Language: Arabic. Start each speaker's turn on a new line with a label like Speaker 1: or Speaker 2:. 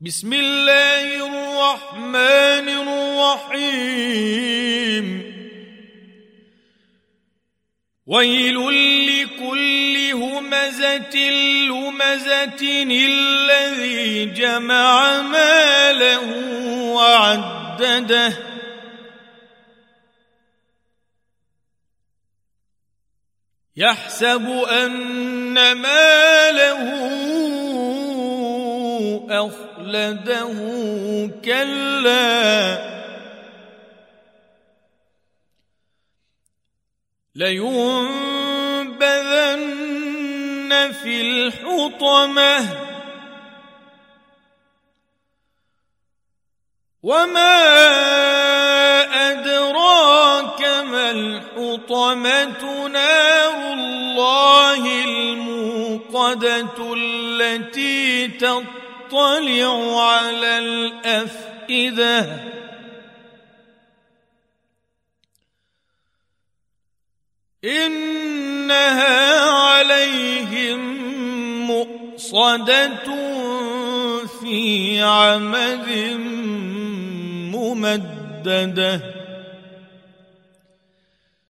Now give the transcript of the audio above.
Speaker 1: بسم الله الرحمن الرحيم. ويل لكل همزة لمزة الذي جمع ماله وعدده. يحسب أن ماله أخلده كلا. لينبذن في الحطمة. وما أدراك ما الحطمة؟ نار الله الموقدة التي تطلع على الأفئدة. إنها عليهم مؤصدة في عمد ممددة.